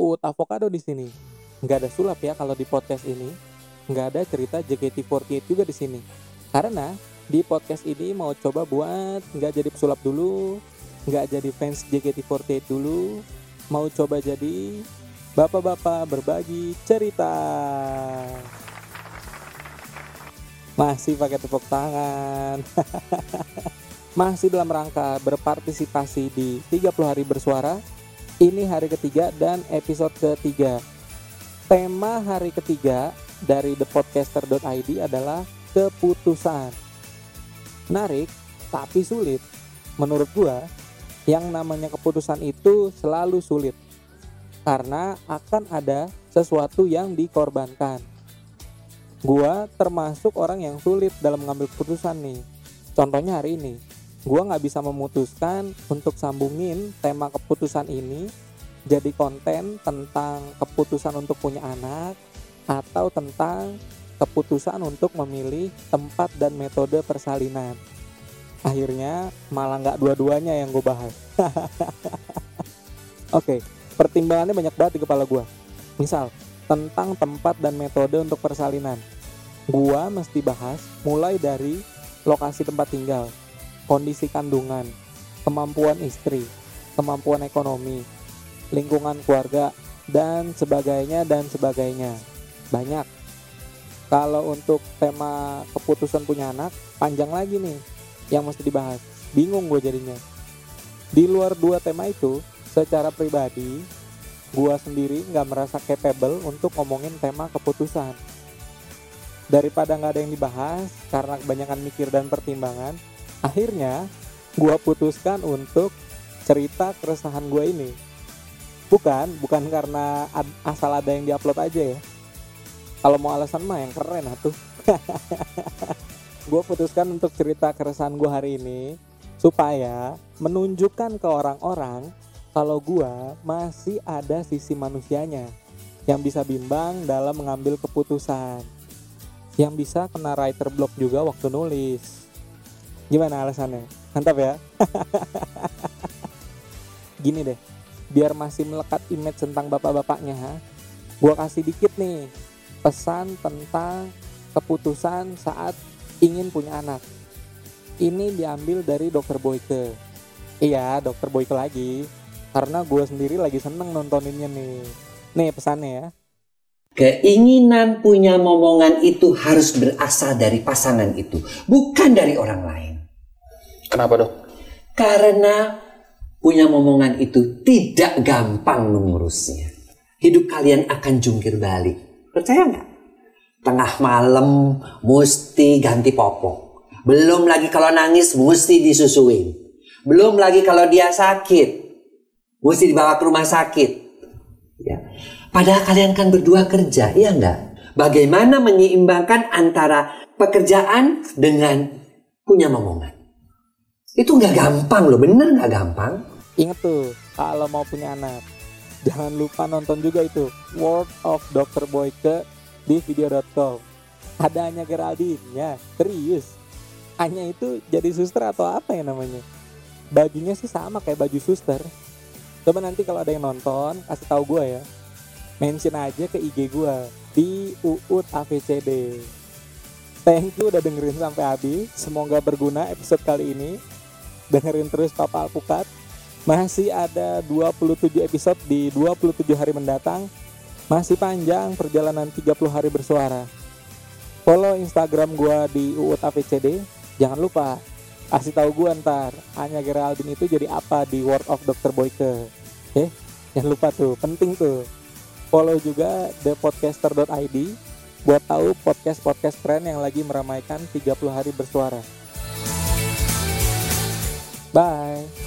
Uut Avocado di sini. Nggak ada sulap ya kalau di podcast ini. Nggak ada cerita JKT48 juga di sini. Karena di podcast ini mau coba buat nggak jadi pesulap dulu, nggak jadi fans JKT48 dulu, mau coba jadi bapak-bapak berbagi cerita. Masih pakai tepuk tangan. Masih dalam rangka berpartisipasi di 30 hari bersuara ini hari ketiga dan episode ketiga. Tema hari ketiga dari thepodcaster.id adalah keputusan. Menarik, tapi sulit. Menurut gua, yang namanya keputusan itu selalu sulit. Karena akan ada sesuatu yang dikorbankan. Gua termasuk orang yang sulit dalam mengambil keputusan nih. Contohnya hari ini, gue nggak bisa memutuskan untuk sambungin tema keputusan ini jadi konten tentang keputusan untuk punya anak atau tentang keputusan untuk memilih tempat dan metode persalinan. Akhirnya malah nggak dua-duanya yang gue bahas. Oke pertimbangannya banyak banget di kepala gue misal tentang tempat dan metode untuk persalinan. Gue mesti bahas mulai dari lokasi tempat tinggal kondisi kandungan, kemampuan istri, kemampuan ekonomi, lingkungan keluarga, dan sebagainya dan sebagainya. Banyak. Kalau untuk tema keputusan punya anak, panjang lagi nih yang mesti dibahas. Bingung gue jadinya. Di luar dua tema itu, secara pribadi, gue sendiri nggak merasa capable untuk ngomongin tema keputusan. Daripada nggak ada yang dibahas karena kebanyakan mikir dan pertimbangan, akhirnya gue putuskan untuk cerita keresahan gue ini. Bukan bukan karena asal ada yang diupload aja ya. Kalau mau alasan mah yang keren atuh. Gue putuskan untuk cerita keresahan gue hari ini supaya menunjukkan ke orang-orang kalau gue masih ada sisi manusianya yang bisa bimbang dalam mengambil keputusan. Yang bisa kena writer block juga waktu nulis Gimana alasannya? Mantap ya? Gini deh, biar masih melekat image tentang bapak-bapaknya, gue kasih dikit nih pesan tentang keputusan saat ingin punya anak. Ini diambil dari dokter Boyke. Iya, dokter Boyke lagi. Karena gue sendiri lagi seneng nontoninnya nih. Nih pesannya ya. Keinginan punya momongan itu harus berasal dari pasangan itu, bukan dari orang lain. Kenapa dok? Karena punya momongan itu tidak gampang mengurusnya. Hidup kalian akan jungkir balik. Percaya nggak? Tengah malam mesti ganti popok. Belum lagi kalau nangis mesti disusuin. Belum lagi kalau dia sakit. Mesti dibawa ke rumah sakit. Ya. Padahal kalian kan berdua kerja, iya enggak? Bagaimana menyeimbangkan antara pekerjaan dengan punya momongan? Itu nggak gampang loh, bener nggak gampang. Ingat tuh, kalau mau punya anak, jangan lupa nonton juga itu World of Dr. Boyke di video.com. Ada hanya Geraldine, ya serius. Hanya itu jadi suster atau apa ya namanya? Bajunya sih sama kayak baju suster. Coba nanti kalau ada yang nonton, kasih tahu gue ya. Mention aja ke IG gue di UUT AVCD. Thank you udah dengerin sampai habis. Semoga berguna episode kali ini dengerin terus Papa Alpukat. Masih ada 27 episode di 27 hari mendatang. Masih panjang perjalanan 30 hari bersuara. Follow instagram gua di UUTAVCD. Jangan lupa kasih tahu gua ntar. Anya Geraldine itu jadi apa di World of Dr. Boyke. Okay? jangan lupa tuh penting tuh. Follow juga thepodcaster.id buat tahu podcast-podcast keren yang lagi meramaikan 30 hari bersuara bye